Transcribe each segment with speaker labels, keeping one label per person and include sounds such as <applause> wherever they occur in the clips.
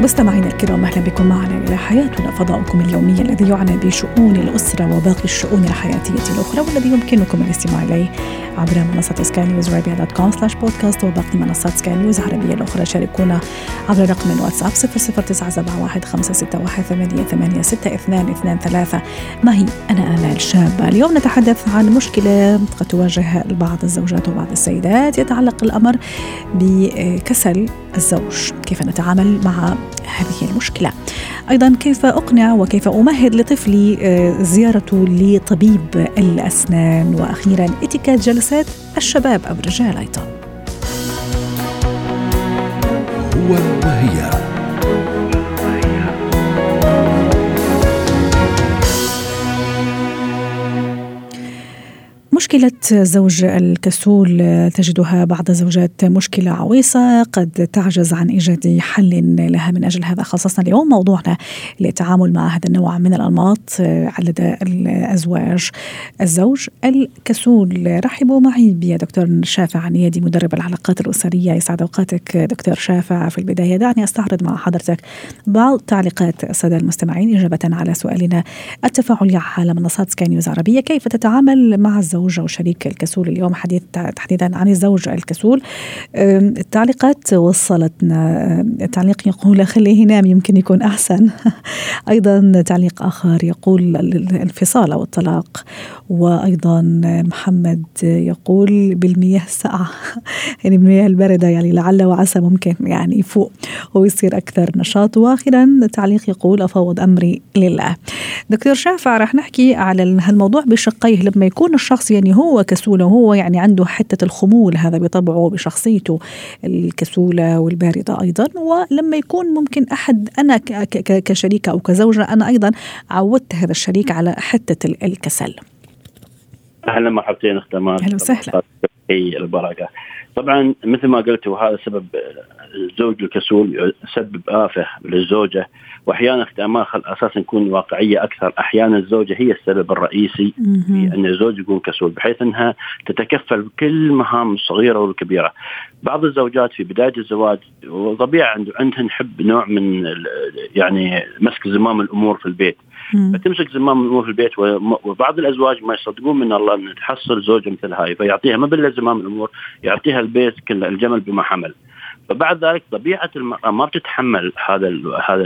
Speaker 1: مستمعينا الكرام أهلا بكم معنا إلى حياتنا فضاؤكم اليومي الذي يعنى بشؤون الأسرة وباقي الشؤون الحياتية الأخرى والذي يمكنكم الاستماع إليه عبر منصة سكاي نيوز عربية dot com slash podcast وباقي منصات سكاي نيوز العربية الأخرى. شاركونا عبر رقم الواتساب 00971 معي أنا امال شابه اليوم نتحدث عن مشكلة قد تواجه بعض الزوجات وبعض السيدات. يتعلق الأمر بكسل الزوج. كيف نتعامل مع هذه المشكلة؟ أيضا كيف أقنع وكيف أمهد لطفلي آه، زيارته لطبيب الأسنان؟ وأخيرا اتكات جلسات الشباب أو الرجال أيضا
Speaker 2: هو وهي
Speaker 1: مشكلة زوج الكسول تجدها بعض الزوجات مشكلة عويصة قد تعجز عن إيجاد حل لها من أجل هذا. خصصنا اليوم موضوعنا للتعامل مع هذا النوع من الأنماط لدى الأزواج. الزوج الكسول. رحبوا معي بيا دكتور شافع نيادي مدرب العلاقات الأسرية. يسعد أوقاتك دكتور شافع. في البداية دعني أستعرض مع حضرتك بعض تعليقات السادة المستمعين إجابة على سؤالنا. التفاعلي على منصات سكاي نيوز عربية كيف تتعامل مع الزوج الزوج وشريك الكسول اليوم حديث تحديدا عن الزوج الكسول. التعليقات وصلتنا التعليق يقول <laughs> خليه ينام يمكن يكون أحسن. <laughs> أيضا تعليق آخر يقول الانفصال أو الطلاق. وأيضا محمد يقول بالمياه الساقعة <laughs> يعني بالمياه الباردة يعني لعل وعسى ممكن يعني يفوق ويصير أكثر نشاط. وآخرا تعليق يقول أفوض أمري لله. دكتور شافع رح نحكي على هالموضوع بشقيه. لما يكون الشخص يعني هو كسول وهو يعني عنده حتة الخمول هذا بطبعه بشخصيته الكسولة والباردة أيضا. ولما يكون ممكن أحد أنا كشريكة أو كزوجة أنا أيضا عودت هذا الشريك على حتة الكسل.
Speaker 3: أهلا مرحبتين اخت
Speaker 1: أهلا وسهلا.
Speaker 3: البركة. طبعا مثل ما قلت وهذا سبب الزوج الكسول يسبب آفة للزوجة وأحيانا اخت امال أساسا نكون واقعية أكثر أحيانا الزوجة هي السبب الرئيسي في أن الزوج يكون كسول بحيث أنها تتكفل بكل المهام الصغيرة والكبيرة. بعض الزوجات في بداية الزواج وطبيعه عندهن حب نوع من يعني مسك زمام الأمور في البيت. فتمسك زمام الأمور في البيت وبعض الأزواج ما يصدقون من الله أن تحصل زوجة مثل هاي فيعطيها ما بالله زمام الأمور يعطيها البيت كله الجمل بما حمل. فبعد ذلك طبيعة المراه ما بتتحمل هذا هذا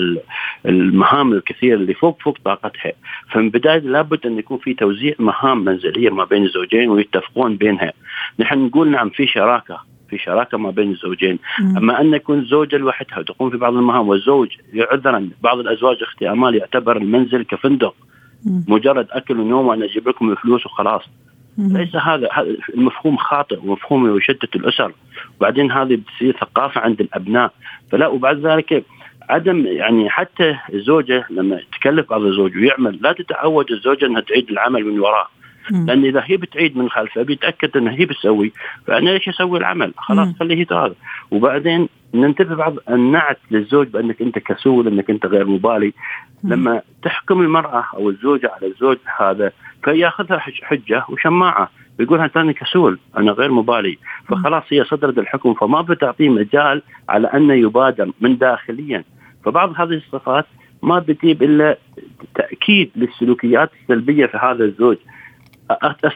Speaker 3: المهام الكثيره اللي فوق فوق طاقتها. فمن بداية لابد أن يكون في توزيع مهام منزلية ما بين الزوجين ويتفقون بينها. نحن نقول نعم في شراكة في شراكة ما بين الزوجين. مم. أما أن يكون زوجه لوحدها وتقوم في بعض المهام والزوج عذرا بعض الأزواج أختي آمال يعتبر المنزل كفندق. مم. مجرد أكل ونوم وأنا أجيب لكم الفلوس وخلاص. ليس هذا المفهوم خاطئ ومفهوم يشتت الأسر. وبعدين هذه بتصير ثقافة عند الأبناء. فلا وبعد ذلك عدم يعني حتى الزوجة لما تكلف بعض الزوج ويعمل لا تتعود الزوجة إنها تعيد العمل من وراه لأن إذا هي بتعيد من خلفه بيتأكد إنها هي بتسوي. فأنا ليش أسوي العمل؟ خلاص خليه هذا وبعدين ننتبه بعض النعت للزوج بأنك أنت كسول أنك أنت غير مبالي. لما تحكم المرأة أو الزوجة على الزوج هذا فياخذها حجة وشماعة. يقول أنا كسول أنا غير مبالي. فخلاص هي صدرت الحكم فما بتعطيه مجال على انه يبادر من داخليا. فبعض هذه الصفات ما بتجيب إلا تأكيد للسلوكيات السلبية في هذا الزوج.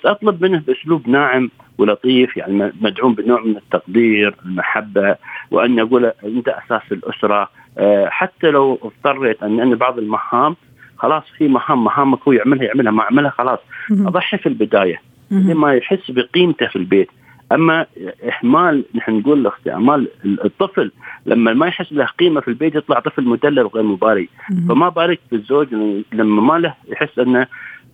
Speaker 3: أطلب منه بأسلوب ناعم ولطيف يعني مدعوم بنوع من التقدير المحبة وأن أقول انت أساس الأسرة آه، حتى لو اضطريت ان أن بعض المهام خلاص في مهام مهامك هو يعملها يعملها ما عملها خلاص. أضحي في البداية. لما يحس بقيمته في البيت. أما اهمال نحن نقول اعمال الطفل لما ما يحس له قيمة في البيت يطلع طفل مدلل وغير مبالي. فما بالك بالزوج لما ما له يحس إنه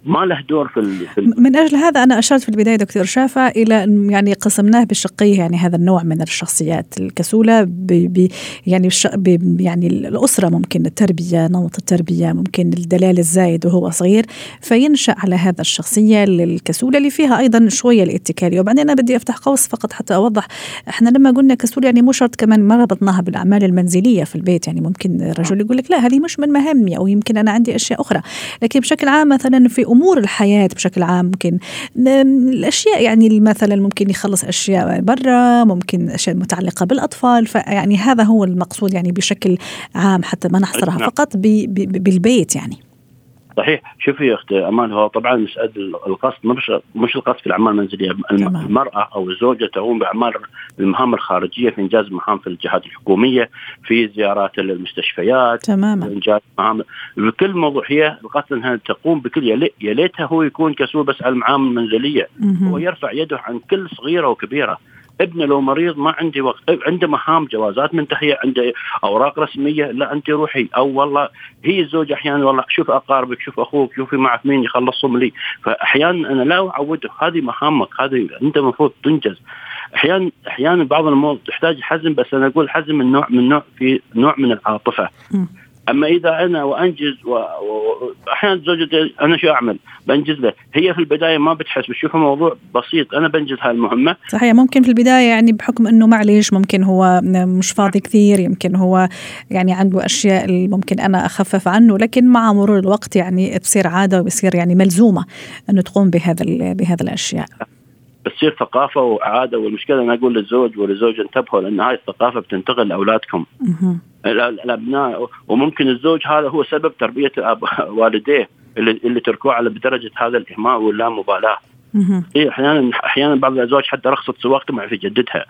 Speaker 3: ما له دور في, في
Speaker 1: من أجل هذا أنا أشرت في البداية دكتور شافع إلى يعني قسمناه بشقيه يعني هذا النوع من الشخصيات. الكسولة ب ب يعني ب يعني الأسرة ممكن التربية نمط التربية ممكن الدلال الزايد وهو صغير. فينشأ على هذا الشخصية الكسولة اللي فيها أيضا شوية الاتكاليه وبعدين أنا بدي أفتح قوس فقط حتى أوضح. إحنا لما قلنا كسول يعني مو شرط كمان ما ربطناها بالأعمال المنزلية في البيت. يعني ممكن الرجل يقول لك لا هذه مش من مهامي أو يمكن أنا عندي أشياء أخرى. لكن بشكل عام مثلا في أمور الحياة بشكل عام ممكن الأشياء يعني مثلا ممكن يخلص أشياء برا ممكن أشياء متعلقة بالأطفال. فيعني هذا هو المقصود يعني بشكل عام حتى ما نحصرها نعم. فقط بالبيت يعني.
Speaker 3: صحيح. شوفي يا أختي أمان هو طبعا مسألة القصد مش مش القصد في الأعمال المنزلية المرأة أو الزوجة تقوم بأعمال المهام الخارجية في إنجاز مهام في الجهات الحكومية في زيارات للمستشفيات
Speaker 1: تماما. إنجاز
Speaker 3: مهام. بكل موضوع هي القصد إنها تقوم بكل يا ليتها هو يكون كسول بس على المهام المنزلية. هو يرفع يده عن كل صغيرة وكبيرة. ابني لو مريض ما عندي وقت. عنده مهام جوازات منتهيه عنده أوراق رسمية لا أنت روحي. أو والله هي الزوجه أحيانا والله شوف أقاربك شوف أخوك شوفي معك مين يخلصهم لي. فاحيانا أنا لا اعوده هذه مهامك هذه أنت المفروض تنجز. أحيانا أحيانا بعض الأمور تحتاج حزم بس أنا أقول حزم من نوع من نوع في نوع من العاطفة. أما إذا أنا وأنجز وأحيانا زوجتي أنا شو أعمل؟ بنجز له، هي في البداية ما بتحس بتشوف الموضوع بسيط، أنا بنجز هاي المهمه.
Speaker 1: صحيح ممكن في البداية يعني بحكم إنه معلش ممكن هو مش فاضي كثير، يمكن هو يعني عنده أشياء اللي ممكن أنا أخفف عنه، لكن مع مرور الوقت يعني تصير عادة وبصير يعني ملزومة إنه تقوم بهذا بهذا الأشياء.
Speaker 3: بتصير ثقافة وعادة والمشكلة أنا أقول للزوج وللزوجة انتبهوا لأن هاي الثقافة بتنتقل لأولادكم. الابناء وممكن الزوج هذا هو سبب تربية <laughs> والديه اللي, اللي تركوه على بدرجة هذا الاهمال واللامبالاه. إيه أحيانا أحيانا بعض الأزواج حتى رخصت سواقته مع في جدتها.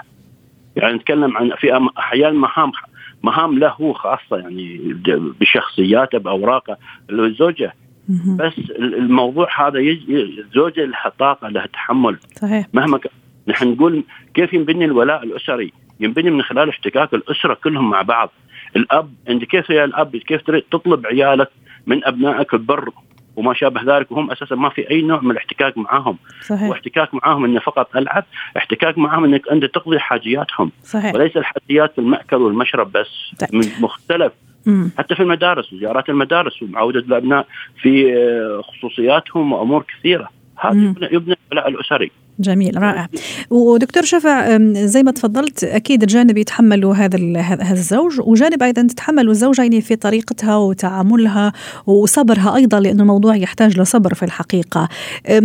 Speaker 3: يعني نتكلم عن في أحيانا مهام مهام له هو خاصة يعني بشخصياته بأوراقه الزوجه بس الموضوع هذا الزوجه لها طاقة لها تحمل.
Speaker 1: صحيح.
Speaker 3: مهما ك... نحن نقول كيف ينبني الولاء الأسري؟ ينبني من خلال احتكاك الأسرة كلهم مع بعض. الأب انت كيف يا الأب؟ كيف تطلب عيالك من أبنائك البر وما شابه ذلك. وهم أساسا ما في أي نوع من الاحتكاك معاهم.
Speaker 1: صحيح.
Speaker 3: واحتكاك معاهم إنه فقط ألعب احتكاك معاهم إنك أنت تقضي حاجياتهم.
Speaker 1: صحيح.
Speaker 3: وليس الحاجيات في المأكل والمشرب بس طيب. من مختلف. مم. حتى في المدارس وزيارات المدارس ومعاودة الأبناء في آه، خصوصياتهم وأمور كثيرة. هذا يبنى الولاء الأسري.
Speaker 1: جميل رائع. ودكتور شفع زي ما تفضلت أكيد جانب يتحمله هذا هذا الزوج وجانب أيضا تتحمله الزوجه يعني في طريقتها وتعاملها وصبرها أيضا لأنه الموضوع يحتاج لصبر في الحقيقة.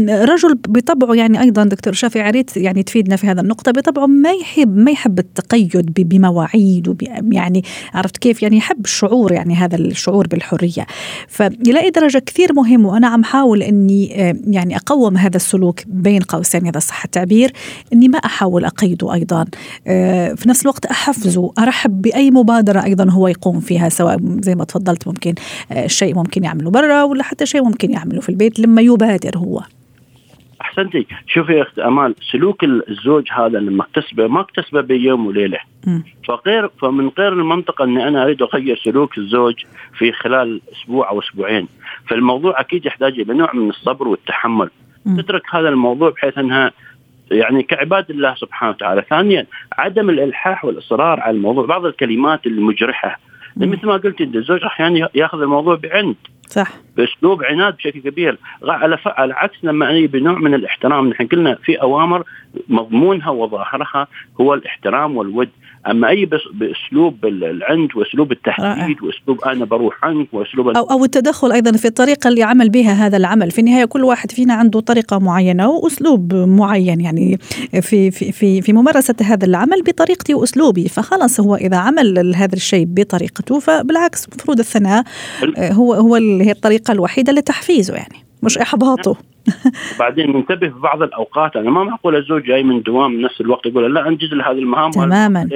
Speaker 1: رجل بطبعه يعني أيضا دكتور شفع يا ريت يعني تفيدنا في هذا النقطة بطبعه ما يحب ما يحب التقيد بمواعيد يعني عرفت كيف؟ يعني يحب الشعور يعني هذا الشعور بالحرية. فإلى أي درجة كثير مهم وأنا عم حاول إني يعني أقوم هذا السلوك بين قوسين هذا صح التعبير إني ما أحاول اقيده أيضا. آه، في نفس الوقت احفزه ارحب بأي مبادرة أيضا هو يقوم فيها سواء زي ما تفضلت ممكن آه، شيء ممكن يعمله برا ولا حتى شيء ممكن يعمله في البيت لما يبادر هو.
Speaker 3: أحسنتي. شوفي يا أخت أمال سلوك الزوج هذا لما اكتسبه ما اكتسبه بيوم وليلة. فغير فمن غير المنطقة إني أنا أريد أغير سلوك الزوج في خلال أسبوع أو أسبوعين. فالموضوع أكيد يحتاج إلى نوع من الصبر والتحمل. تترك هذا الموضوع بحيث أنها يعني كعباد الله سبحانه وتعالى. ثانيا عدم الإلحاح والإصرار على الموضوع بعض الكلمات المجرحة. مثل ما قلت أنت الزوج أحيانا يأخذ الموضوع بعند.
Speaker 1: صح.
Speaker 3: بأسلوب عناد بشكل كبير. على على عكس لما أجي بنوع من الاحترام. نحن قلنا في أوامر مضمونها وظاهرها هو الاحترام والود. أما أي بس بأسلوب العند وأسلوب التهديد وأسلوب أنا بروح عنك وأسلوب
Speaker 1: أو أو التدخل أيضا في الطريقة اللي عمل بها هذا العمل. في النهاية كل واحد فينا عنده طريقة معينة وأسلوب معين يعني في في في, في ممارسة هذا العمل بطريقتي وأسلوبي. فخلاص هو إذا عمل هذا الشيء بطريقته فبالعكس المفروض الثناء هو هو هي الطريقة الوحيدة لتحفيزه يعني. مش إحباطه. <laughs>
Speaker 3: وبعدين ننتبه في بعض الأوقات أنا ما معقول الزوج جاي من دوام نفس الوقت يقول لا انجز لهذه المهام
Speaker 1: تماما.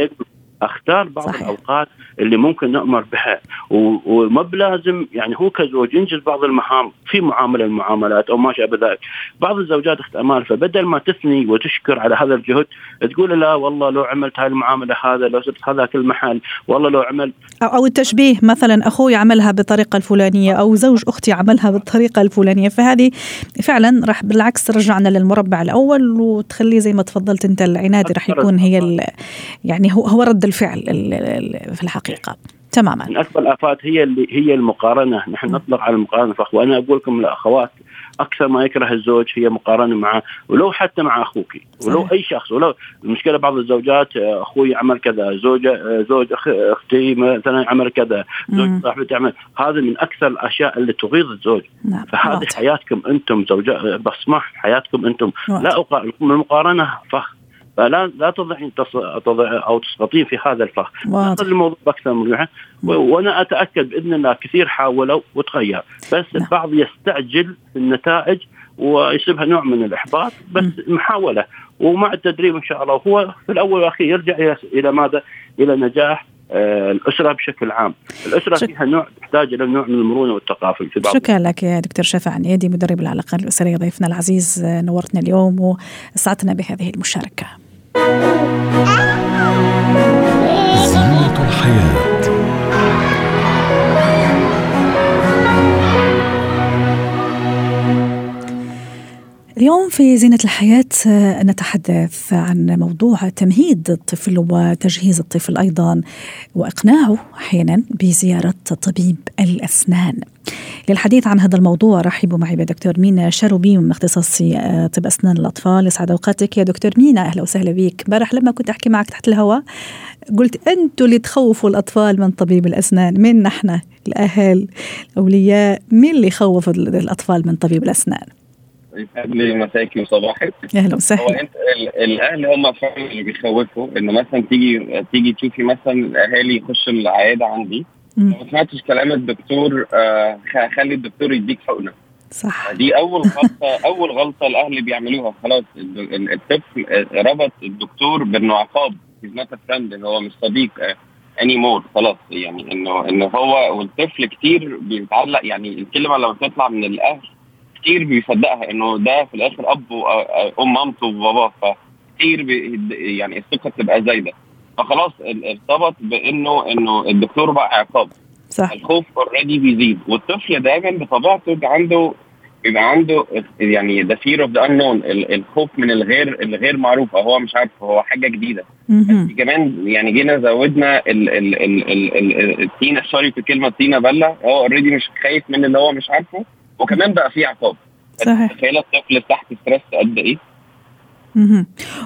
Speaker 3: أختار بعض صحيح. الأوقات اللي ممكن نؤمر بها. وما بلازم يعني هو كزوج ينجز بعض المهام في معاملة المعاملات أو ما شابه ذلك. بعض الزوجات أخت أمال فبدل ما تثني وتشكر على هذا الجهد تقول لا والله لو عملت هاي المعاملة هذا لو سبت هذاك المحل والله لو عمل
Speaker 1: أو, التشبيه مثلا أخوي عملها بالطريقة الفلانية أو زوج أختي عملها بالطريقة الفلانية. فهذه فعلا راح بالعكس ترجعنا للمربع الأول وتخليه زي ما تفضلت أنت العناد راح يكون هي يعني هو رد الفعل في الحقيقة تماما
Speaker 3: من اكبر الآفات هي اللي هي المقارنة نحن نطلق على المقارنة فخ وأنا أقول لكم الأخوات أكثر ما يكره الزوج هي مقارنة مع ولو حتى مع أخوك ولو. أي شخص ولو المشكلة بعض الزوجات آه، أخوي عمل كذا زوجة آه، زوج أختي مثلا عمل كذا زوج. صاحبتي عمل هذا من أكثر الأشياء اللي تغيظ الزوج
Speaker 1: نعم
Speaker 3: فهذه. حياتكم أنتم زوجاء بسمح حياتكم
Speaker 1: أنتم.
Speaker 3: لا أقارن المقارنة فخ فلا لا تضعين تضع أو تسقطين في هذا الفخ.
Speaker 1: واضح.
Speaker 3: الموضوع باكثر من وأنا أتأكد باذن الله كثير حاولوا وتغير. بس
Speaker 1: نعم.
Speaker 3: البعض يستعجل في النتائج ويصيبها نوع من الإحباط بس محاولة. ومع التدريب إن شاء الله هو في الأول والأخير يرجع إلى ماذا؟ إلى نجاح آه، الأسرة بشكل عام، الأسرة
Speaker 1: شك-
Speaker 3: فيها نوع تحتاج إلى نوع من المرونة والتقافل في بعض.
Speaker 1: شكرا لك يا دكتور شفا عنيدي مدرب العلاقات الأسرية ضيفنا العزيز آه، نورتنا اليوم وأسعدتنا بهذه المشاركة.
Speaker 2: زينة الحياة.
Speaker 1: اليوم في زينة الحياة آه، نتحدث عن موضوع تمهيد الطفل وتجهيز الطفل أيضا وإقناعه أحيانا بزيارة طبيب الأسنان. للحديث عن هذا الموضوع رحبوا معي بدكتور مينا شروبي من اختصاصي آه، طب أسنان الأطفال. يسعد أوقاتك يا دكتور مينا. أهلا وسهلا بك امبارح لما كنت أحكي معك تحت الهواء قلت أنتوا اللي تخوفوا الأطفال من طبيب الأسنان. من نحن؟ الأهل الأولياء. مين اللي يخوف الأطفال من طبيب الأسنان؟
Speaker 4: لي مساكي وصباحك
Speaker 1: أهلا
Speaker 4: هو
Speaker 1: وسهلا
Speaker 4: أنت ال- الأهل هم فعلا اللي بيخوفوا انه مثلا تيجي تيجي تشوفي مثلا الأهالي يخشوا العيادة عندي. ما سمعتش كلام الدكتور آه خلي الدكتور يديك حقنة.
Speaker 1: صح.
Speaker 4: دي أول غلطة <laughs> أول غلطة الأهل بيعملوها. خلاص الطفل آه، ربط الدكتور بإنه عقاب. he's not friend هو مش صديق anymore خلاص يعني إنه إنه هو والطفل كتير بيتعلق. يعني الكلمة لما بتطلع من الأهل كتير بيصدقها انه ده في الآخر اب وام مامته وباباه فكتير بي يعني الثقه بتبقى زايده فخلاص ارتبط بانه انه الدكتور بقى عقاب
Speaker 1: صح
Speaker 4: الخوف already بيزيد والطفل دايما بطبيعته بيبقى عنده بيبقى عنده يعني the fear of the ال- الخوف من الغير الغير معروف هو مش عارف هو حاجة جديده
Speaker 1: مهم.
Speaker 4: كمان يعني جينا زودنا ال ال ال ال ال التينه sorry في كلمه تينه بله هو already مش خايف من اللي هو مش عارفه وكمان بقى فيه عقاب.
Speaker 1: صحيح.
Speaker 4: تخيل الطفل تحت stress قد
Speaker 1: إيه.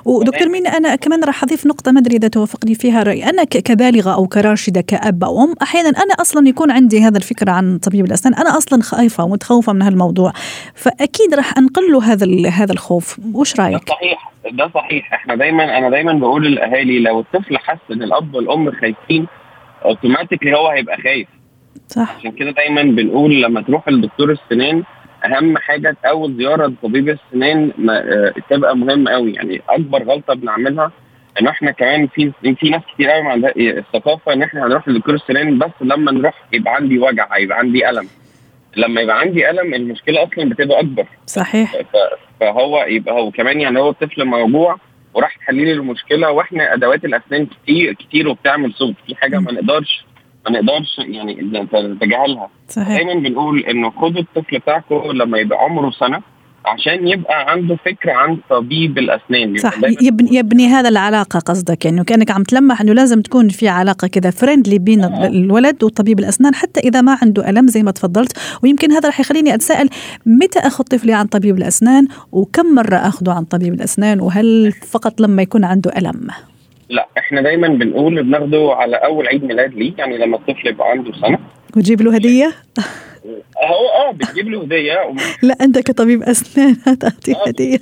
Speaker 1: ودكتور مين أنا كمان راح أضيف نقطة ما أدري إذا توافقني فيها راي أنا كبالغة أو كراشدة كأب أو أم أحيانا أنا أصلا يكون عندي هذا الفكرة عن طبيب الأسنان. أنا أصلا خايفة ومتخوفة من هالموضوع. فأكيد راح أنقل له هذا هذا الخوف. وش
Speaker 4: ده
Speaker 1: رأيك؟
Speaker 4: صحيح ده صحيح. إحنا دايما أنا دايما بقول للأهالي لو الطفل حس إن الأب والأم خايفين أوتوماتيكلي هو هيبقى خايف.
Speaker 1: صح.
Speaker 4: عشان كده دايما بنقول لما تروح لدكتور السنان أهم حاجة اول زيارة لطبيب السنان آه، تبقى مهمه قوي يعني أكبر غلطة بنعملها إن إحنا كمان في في ناس كتير قوي عندها الثقافة إن إحنا هنروح لدكتور السنان بس لما نروح يبقى عندي وجع يبقى عندي ألم. لما يبقى عندي ألم المشكلة أصلا بتبقى أكبر.
Speaker 1: صحيح.
Speaker 4: فهو يبقى هو كمان يعني هو الطفل موجوع وراح تحليل المشكلة وإحنا أدوات الأسنان كتير كتير وبتعمل صوت في حاجة ما نقدرش ما نقدرش يعني نتجاهلها.
Speaker 1: صحيح.
Speaker 4: دايما بنقول إنه خدوا الطفل بتاعكم لما يبقى عمره سنة عشان يبقى عنده فكره عن طبيب الأسنان.
Speaker 1: صح. يبني, يبني هذا العلاقة قصدك يعني كأنك عم تلمح أنه لازم تكون في علاقة كذا فريندلي بين الولد وطبيب الأسنان حتى إذا ما عنده ألم زي ما تفضلت. ويمكن هذا رح يخليني أتساءل متى أخذ طفلي عن طبيب الأسنان؟ وكم مرة أخذه عن طبيب الأسنان؟ وهل فقط لما يكون عنده ألم؟
Speaker 4: لا إحنا دايما بنقول بناخده على أول عيد ميلاد ليه يعني لما الطفل يبقى عنده سنة.
Speaker 1: وتجيب له هدية؟
Speaker 4: هو آه بتجيب له هدية.
Speaker 1: لا أنت كطبيب أسنان هتعطيه
Speaker 4: آه،
Speaker 1: هدية.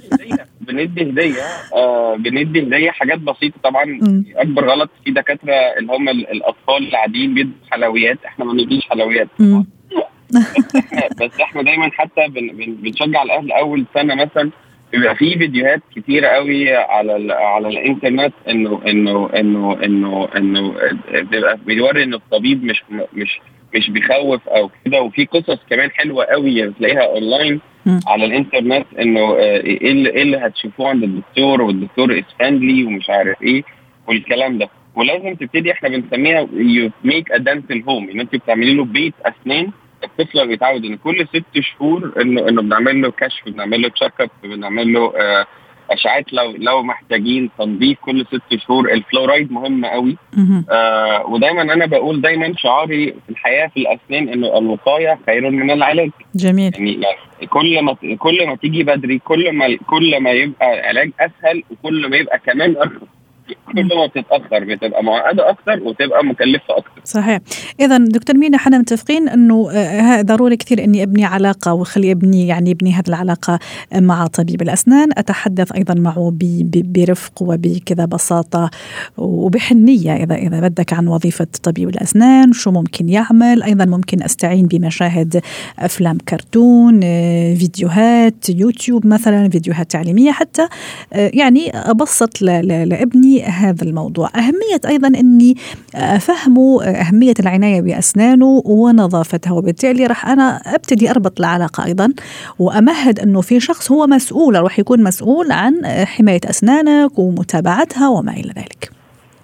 Speaker 4: بندي هدية. آه بندي هدية حاجات بسيطة طبعا.
Speaker 1: مم.
Speaker 4: أكبر غلط في دكاترة اللي هم ال- الأطفال العاديين بيدوا حلويات. إحنا ما بنديش حلويات. بس إحنا دايما حتى بن بن بنشجع الأهل أول سنة مثلا. بيبقى في فيديوهات كتيرة قوي على ال على الإنترنت انه انه انه انه إنه بيبقى بيوري ان الطبيب مش مش مش بيخوف أو كده. وفي قصص كمان حلوة قوي بتلاقيها
Speaker 1: أونلاين.
Speaker 4: على الإنترنت إنه آه، إيه اللي, إيه اللي هتشوفوه عند الدكتور والدكتور is friendly ومش عارف إيه والكلام ده. ولازم تبتدي إحنا بنسميها you make a dental home إن أنت بتعملي له بيت أسنان الطفل بيتعود إن كل ست شهور انه إنه بنعمل له كشف بنعمل له check up بنعمل له آه اشعاعات لو لو محتاجين تنظيف كل ست شهور. الفلورايد مهم قوي. آه ودايما أنا بقول دايما شعاري في الحياة في الأسنان إنه الوقاية خير من العلاج.
Speaker 1: جميل.
Speaker 4: يعني يعني كل ما كل ما تيجي بدري كل ما كل ما يبقى علاج أسهل وكل ما يبقى كمان أرخص. كل ما بتتاخر بتبقى معقدة أكتر وتبقى مكلفة أكتر.
Speaker 1: صحيح. اذا دكتور مينا إحنا متفقين إنه آه، ضروري كثير إني أبني علاقة واخلي ابني يعني يبني هذه العلاقة مع طبيب الأسنان. أتحدث أيضا معه برفق وبكذا بساطة وبحنية إذا إذا بدك عن وظيفة طبيب الأسنان شو ممكن يعمل. أيضا ممكن أستعين بمشاهد أفلام كرتون آه، فيديوهات يوتيوب مثلا فيديوهات تعليمية حتى آه، يعني أبسط لابني هذا الموضوع. أهمية أيضا إني افهمه أهمية العناية بأسنانه ونظافتها وبالتالي راح أنا أبتدي أربط العلاقة أيضا وأمهد إنه في شخص هو مسؤول راح يكون مسؤول عن حماية أسنانك ومتابعتها وما إلى ذلك.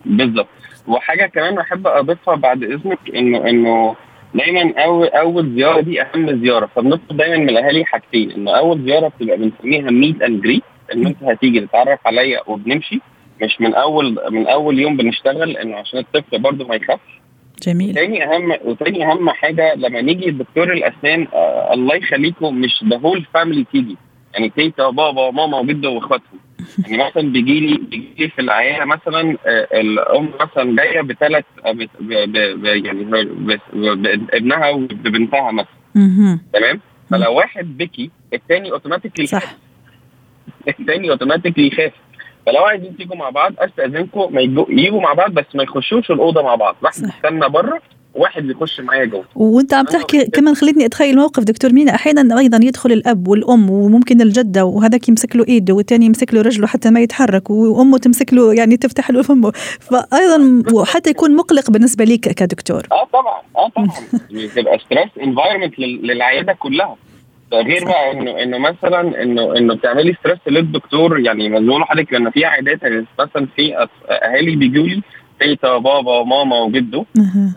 Speaker 4: بالظبط وحاجة كمان أحب أضيفها بعد إذنك إنه إنه دايما اول أول زيارة دي أهم زيارة. فبنطلب دايما من الأهالي حاجتين إنه أول زيارة بتبقى بنسميها meet and greet إن أنت هتيجي تتعرف عليا وبنمشي. مش من اول من أول يوم بنشتغل إنه عشان الطفل برضه ما يخافش.
Speaker 1: جميل.
Speaker 4: تاني اهم وتاني أهم حاجة لما نيجي دكتور الأسنان آه الله يخليكم مش the whole family تيجي. يعني تيتا وبابا وماما وجده واخواتهم. <laughs> يعني مثلا بيجي لي بيجي لي في العيادة مثلا آه الأم مثلا جاية بثلاث يعني بابنها وببنتها مثلا. تمام؟ فلو واحد بكي الثاني automatically
Speaker 1: صح.
Speaker 4: الثاني automatically يخاف. فلو عايزين تيجوا مع بعض استأذنكم ما يجوا مع بعض بس ما يخشوش الأوضة مع بعض. واحد. يستنى بره وواحد يخش معايا جوه.
Speaker 1: وأنت عم تحكي كمان خليتني أتخيل موقف دكتور مينا. أحيانا أيضا يدخل الأب والأم وممكن الجدة وهذاك يمسك له إيده والثاني يمسك له رجله حتى ما يتحرك وأمه تمسك له يعني تفتح له فمه فايضا وحتى يكون مقلق بالنسبة ليك كدكتور.
Speaker 4: آه طبعا. آه طبعا. بتبقى stress environment للعيادة كلها. غير بقى انه إنه مثلا انه إنه بتعملي ستريس للدكتور يعني مزنوق حضرتك لأن في عيادات يعني مثلا في أهالي بيجوا لي تيتا بابا وماما وجده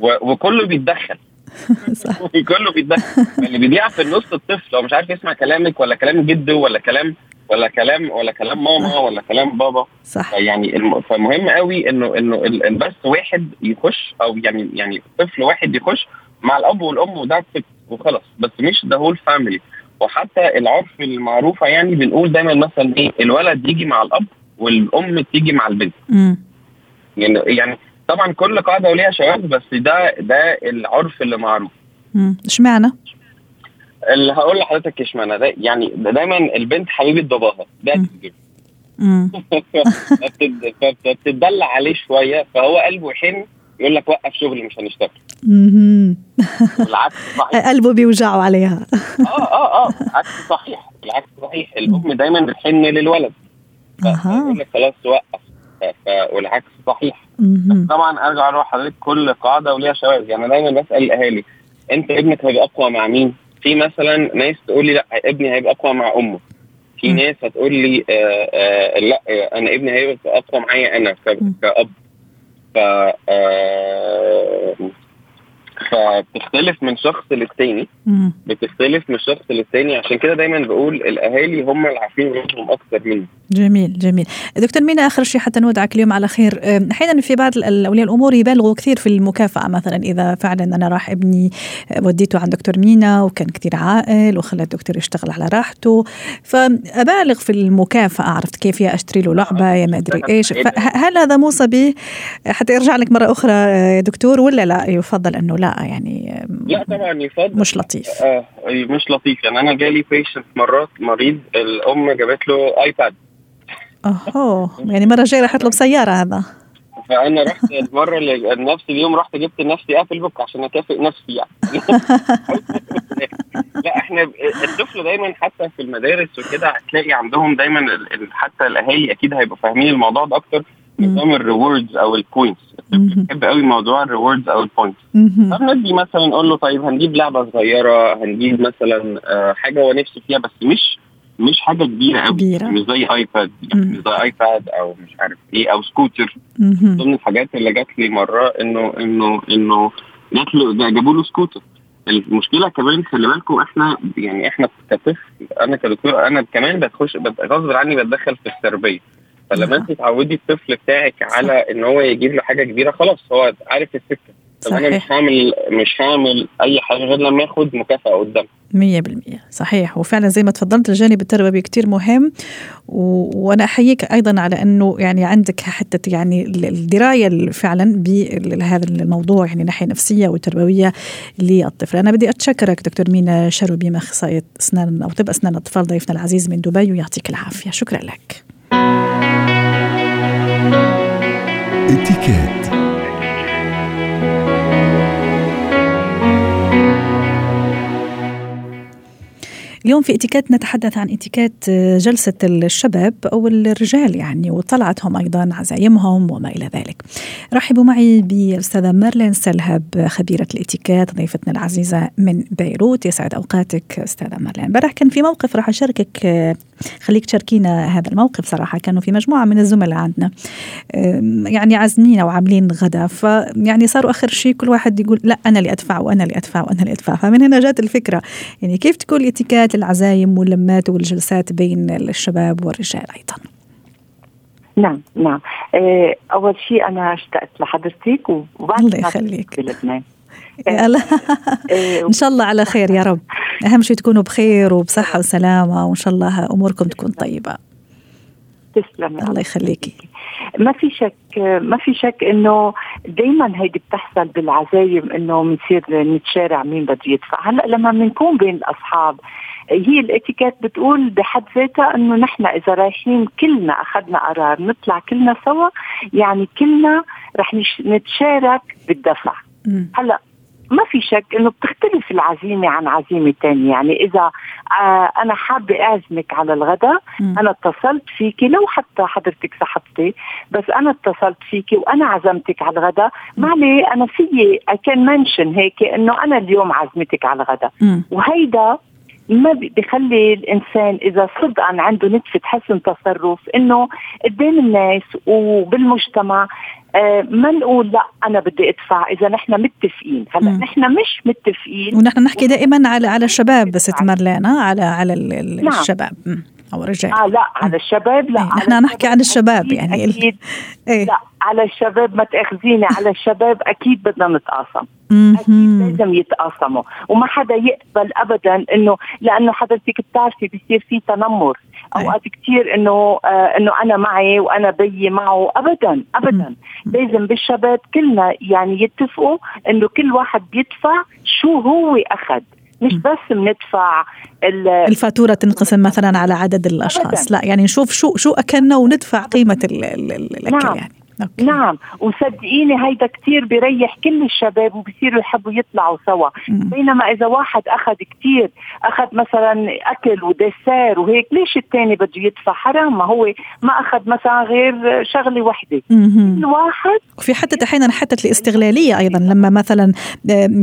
Speaker 4: وكله بيتدخل. <laughs>
Speaker 1: صح. <laughs>
Speaker 4: كله بيتدخل. اللي بيضيع في النص الطفل هو مش عارف يسمع كلامك ولا كلام جده ولا كلام ولا كلام ولا كلام ماما ولا كلام بابا.
Speaker 1: صح.
Speaker 4: يعني الم... فمهم قوي انه إنه بس واحد يخش أو يعني يعني طفل واحد يخش مع الأب والأم وده وخلاص. بس مش the whole family وحتى العرف المعروفة يعني بنقول دايما مثلا إيه الولد يجي مع الأب والأم تيجي مع البنت.
Speaker 1: مم.
Speaker 4: يعني يعني طبعا كل قاعدة وليها شواذ بس ده ده العرف اللي معروف.
Speaker 1: اشمعنى؟
Speaker 4: اللي هقول لحضرتك اشمعنى. ده يعني ده دايما البنت حبيبة باباها. ده فبتدلع <laughs> عليه شوية فهو قلبه يحن يقول لك وقف شغل مش هنشتغل. والعكس صحيح <laughs>
Speaker 1: قلبه بيوجعه عليها
Speaker 4: آه آه آه العكس صحيح العكس صحيح الأم دايما بتحن للولد. فيقول لك خلاص وقف والعكس صحيح
Speaker 1: مهم.
Speaker 4: طبعا أرجع أروح حضرتك كل قاعدة وليها شواذ يعني دايما بسأل الأهالي أنت ابنك هيبقى أقوى مع مين؟ في مثلا ناس تقول لي لأ ابني هيبقى أقوى مع أمه في. ناس هتقول لي آه آه لأ آه أنا ابني هيبقى أقوى معايا
Speaker 1: أنا.
Speaker 4: كأب ف آه فبتختلف من شخص للتاني. بتختلف من شخص للتاني. عشان كده دايما بقول الأهالي هم اللي عارفين ولادهم أكتر مني.
Speaker 1: جميل جميل. دكتور مينا آخر شيء حتى نودعك اليوم على خير. أحيانا في بعض اولياء الأمور يبالغوا كثير في المكافأة مثلا إذا فعلا أنا راح ابني أه، وديته عند دكتور مينا وكان كثير عاقل وخلى الدكتور يشتغل على راحته. فأبالغ في المكافأة عرفت كيف؟ يا أشتري له لعبة يا ما أدري إيش. فهل هذا موصى به؟ حتى يرجع لك مرة أخرى أه، يا دكتور ولا لا؟ يفضل أنه لا. يعني
Speaker 4: لا طبعا يفضل.
Speaker 1: مش لطيف.
Speaker 4: آه مش لطيف. يعني أنا جالي patient مرات مريض الأم جابت له iPad
Speaker 1: اهو يعني مرة جاي راح يطلب سياره هذا.
Speaker 4: فأنا رحت المرة اللي نفس اليوم رحت جبت لنفسي Apple Book عشان أكافئ نفسي يعني. <laughs> لا إحنا الطفل دايما حتى في المدارس وكده هتلاقي عندهم دايما حتى الأهالي أكيد هيبقوا فاهمين الموضوع ده أكتر. نظام ال rewards أو ال
Speaker 1: points.
Speaker 4: بيحب قوي موضوع ال rewards أو
Speaker 1: ال points.
Speaker 4: فبندي مثلا نقول له طيب هنجيب لعبة صغيرة هنجيب مثلا آه، حاجة هو نفسه فيها بس مش مش حاجة كبيرة قوي
Speaker 1: كبيرة.
Speaker 4: مش زي iPad يعني. مش زي iPad أو مش عارف إيه أو سكوتر. ضمن الحاجات اللي جات لي مرة انه انه إنه جات له جابوا له سكوتر المشكلة كمان خلي بالكم إحنا يعني إحنا كطفل أنا كدكتور أنا كمان بتخش غصب عني بتدخل في التربية فلما انت تعودي الطفل بتاعك على ان هو يجيب له حاجة كبيرة خلاص هو عارف السكة. طب أنا مش هعمل مش هعمل أي حاجة غير لما ياخد مكافأة قدام.
Speaker 1: 100% صحيح. وفعلا زي ما تفضلت الجانب التربوي كتير مهم. و... وأنا أحييك أيضا على إنه يعني عندك حتى يعني الدراية فعلا بهذا الموضوع يعني ناحية نفسية وتربوية للطفل. أنا بدي أتشكرك دكتور مينا شروبي اخصائيه أسنان أو طب أسنان الأطفال ضيفنا العزيز من دبي ويعطيك العافية. شكرا لك. اتكات اليوم في اتيكيت نتحدث عن اتيكيت آه، جلسة الشباب أو الرجال يعني وطلعتهم أيضا عزايمهم وما إلى ذلك. رحبوا معي بالأستاذة مارلين سلهب خبيرة الاتيكيت ضيفتنا العزيزة من بيروت. يسعد أوقاتك أستاذة مارلين امبارح كان في موقف راح أشاركك آه، خليك تشاركينا هذا الموقف صراحة. كانوا في مجموعة من الزملاء عندنا يعني عازمين أو عاملين غدا. فيعني صاروا آخر شيء كل واحد يقول لا أنا اللي أدفع وأنا اللي أدفع وأنا اللي أدفع. فمن هنا جات الفكرة. يعني كيف تكون الاتيكيت العزايم واللمات والجلسات بين الشباب والرجال أيضا.
Speaker 5: نعم نعم. آه، أول شيء أنا اشتقت لحضرتك
Speaker 1: وبعد الله يخليك. بلبنان. <laughs> إن شاء الله على خير يا رب. أهم شيء تكونوا بخير وبصحة وسلامة وإن شاء الله أموركم تكون طيبة.
Speaker 5: تسلمي
Speaker 1: الله يخليكي.
Speaker 5: ما في شك ما في شك إنه دائما هيدي بتحصل بالعزايم إنه بنصير نتشارع مين بده يدفع. هلأ لما بنكون بين الأصحاب هي الاتيكيت بتقول بحد ذاتها إنه نحن إذا رايحين كلنا أخذنا قرار نطلع كلنا سوا يعني كلنا رح نتشارك بالدفع. هلا ما في شك إنه بتختلف العزيمة عن عزيمة ثانية يعني إذا آه أنا حابة أعزمك على الغداء أنا اتصلت فيكي لو حتى حضرتك صاحبتي بس أنا اتصلت فيكي وأنا عزمتك على الغداء ما عليه أنا فيي اي كان منشن هيك إنه أنا اليوم عزمتك على الغداء وهيدا ما بيخلي الإنسان إذا صدقا عنده نتفه حسن تصرف إنه قدام الناس وبالمجتمع آه ما نقول لا أنا بدي أدفع إذا نحن متفقين. هلأ نحن مش متفقين.
Speaker 1: ونحن نحكي دائما على على الشباب ست مارلين على على نعم. أو الرجال
Speaker 5: آه لا على الشباب لا
Speaker 1: نحن نحكي عن الشباب يعني
Speaker 5: أكيد إيه؟ لا على الشباب ما تأخذيني على الشباب أكيد بدنا نتقاسم أكيد لازم يتقاسموا وما حدا يقبل ابدا إنه لأنه حضرتك بتعرفي بصير في تنمر. أوقات كثير إنه آه إنه أنا معي وأنا بيي معه. ابدا ابدا. لازم بالشباب كلنا يعني يتفقوا إنه كل واحد بيدفع شو هو أخذ. مش بس بندفع
Speaker 1: الفاتورة تنقسم مثلا على عدد الأشخاص. لا يعني نشوف شو شو أكلنا وندفع قيمة الأكل نعم. يعني
Speaker 5: أوكي. نعم. وصدقيني هيدا كتير بيريح كل الشباب وبصيروا يحبوا يطلعوا سوا. مم. بينما إذا واحد أخذ كتير أخذ مثلا أكل وديسير وهيك ليش الثاني بده يدفع؟ حرام. ما هو ما أخذ مثلا غير شغلة وحدة. كل واحد
Speaker 1: وفي حتى أحيانا حتى الاستغلالية أيضا. لما مثلا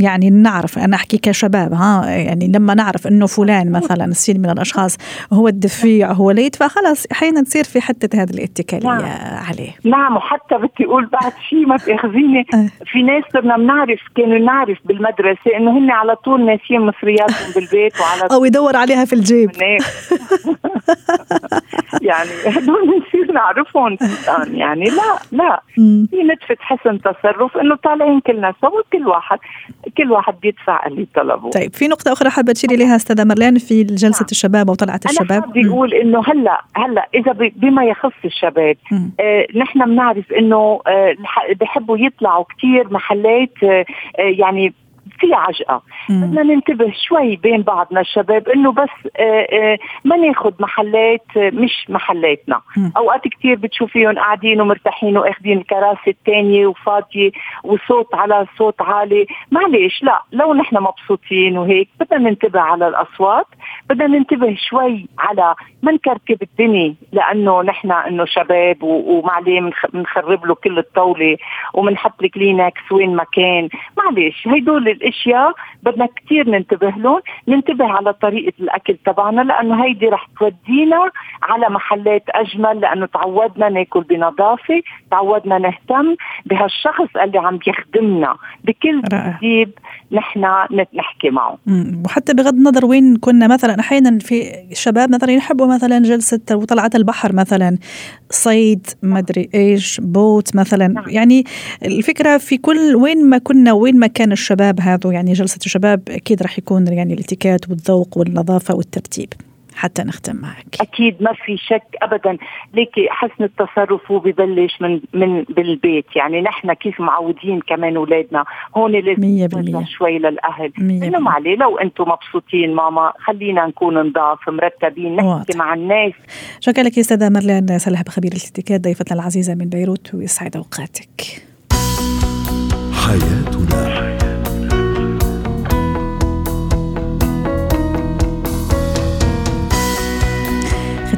Speaker 1: يعني نعرف أنا أحكي كشباب ها يعني لما نعرف إنه فلان مثلا السين من الأشخاص هو الدفيع هو اللي يدفع خلاص أحيانا تصير في حتى هذه الاتكالية نعم. عليه.
Speaker 5: نعم. وحتى حتى بدي أقول بعد شيء ما تأخذيني. في ناس صرنا بنعرف كانوا نعرف بالمدرسة إنه هن على طول ناسيين مصرياتهم بالبيت وعلى
Speaker 1: أو يدور عليها في الجيب. <laughs>
Speaker 5: يعني هدول نصير نعرفهم. يعني لا لا. في نتفة حسن تصرف إنه طالعين كلنا سوا كل واحد كل واحد بيدفع اللي طلبه.
Speaker 1: طيب في نقطة أخرى حابة تشيري لها أستاذة مرلان في جلسة نعم. الشباب أو طلعة الشباب.
Speaker 5: أنا بيقول إنه هلأ هلأ إذا بما يخص الشباب آه نحن بنعرف إنه آه بحبوا يطلعوا كثير محلات آه يعني في عجقة. بدنا ننتبه شوي بين بعضنا الشباب إنه بس آه، آه، ما ناخذ محلات آه، مش محلاتنا. أوقات كثير بتشوفيهم قاعدين ومرتاحين واخذين الكراسي الثانية وفاضية وصوت على صوت عالي. معلش لا لو نحن مبسوطين وهيك بدنا ننتبه على الأصوات بدنا ننتبه شوي على ما نكركب الدنيا لأنه نحن إنه شباب ومعليه بنخرب له كل الطاولة وبنحط الكلينكس وين ما كان. معلش هدول الأشياء بدنا كثير ننتبه لهم ننتبه على طريقة الأكل تبعنا لأنه هيدي رح تودينا على محلات أجمل لأنه تعودنا ناكل بنظافة تعودنا نهتم بهالشخص اللي عم يخدمنا بكل ترتيب نحن نحكي معه.
Speaker 1: وحتى بغض النظر وين كنا مثلا أحيانا في شباب مثلا يحبوا مثلا جلسة وطلعات البحر مثلا صيد مدري إيش بوت مثلا. نعم. يعني الفكرة في كل وين ما كنا وين ما كان الشباب هذا يعني جلسة الشباب أكيد راح يكون يعني الاتيكيت والذوق والنظافة والترتيب. حتى نختم معك.
Speaker 5: أكيد ما في شك ابدا. ليكي حسن التصرف هو ببلش من من بالبيت. يعني نحن كيف معودين كمان أولادنا؟ هون لازم شوي للأهل. إنه ما عليه لو أنتم مبسوطين ماما خلينا نكون نضاف مرتبين نحكي واضح. مع الناس.
Speaker 1: شكرا لك أستاذة مرلان سلهب خبير الاتيكيت ضيفتنا العزيزة من بيروت ويسعد أوقاتك. حياتنا.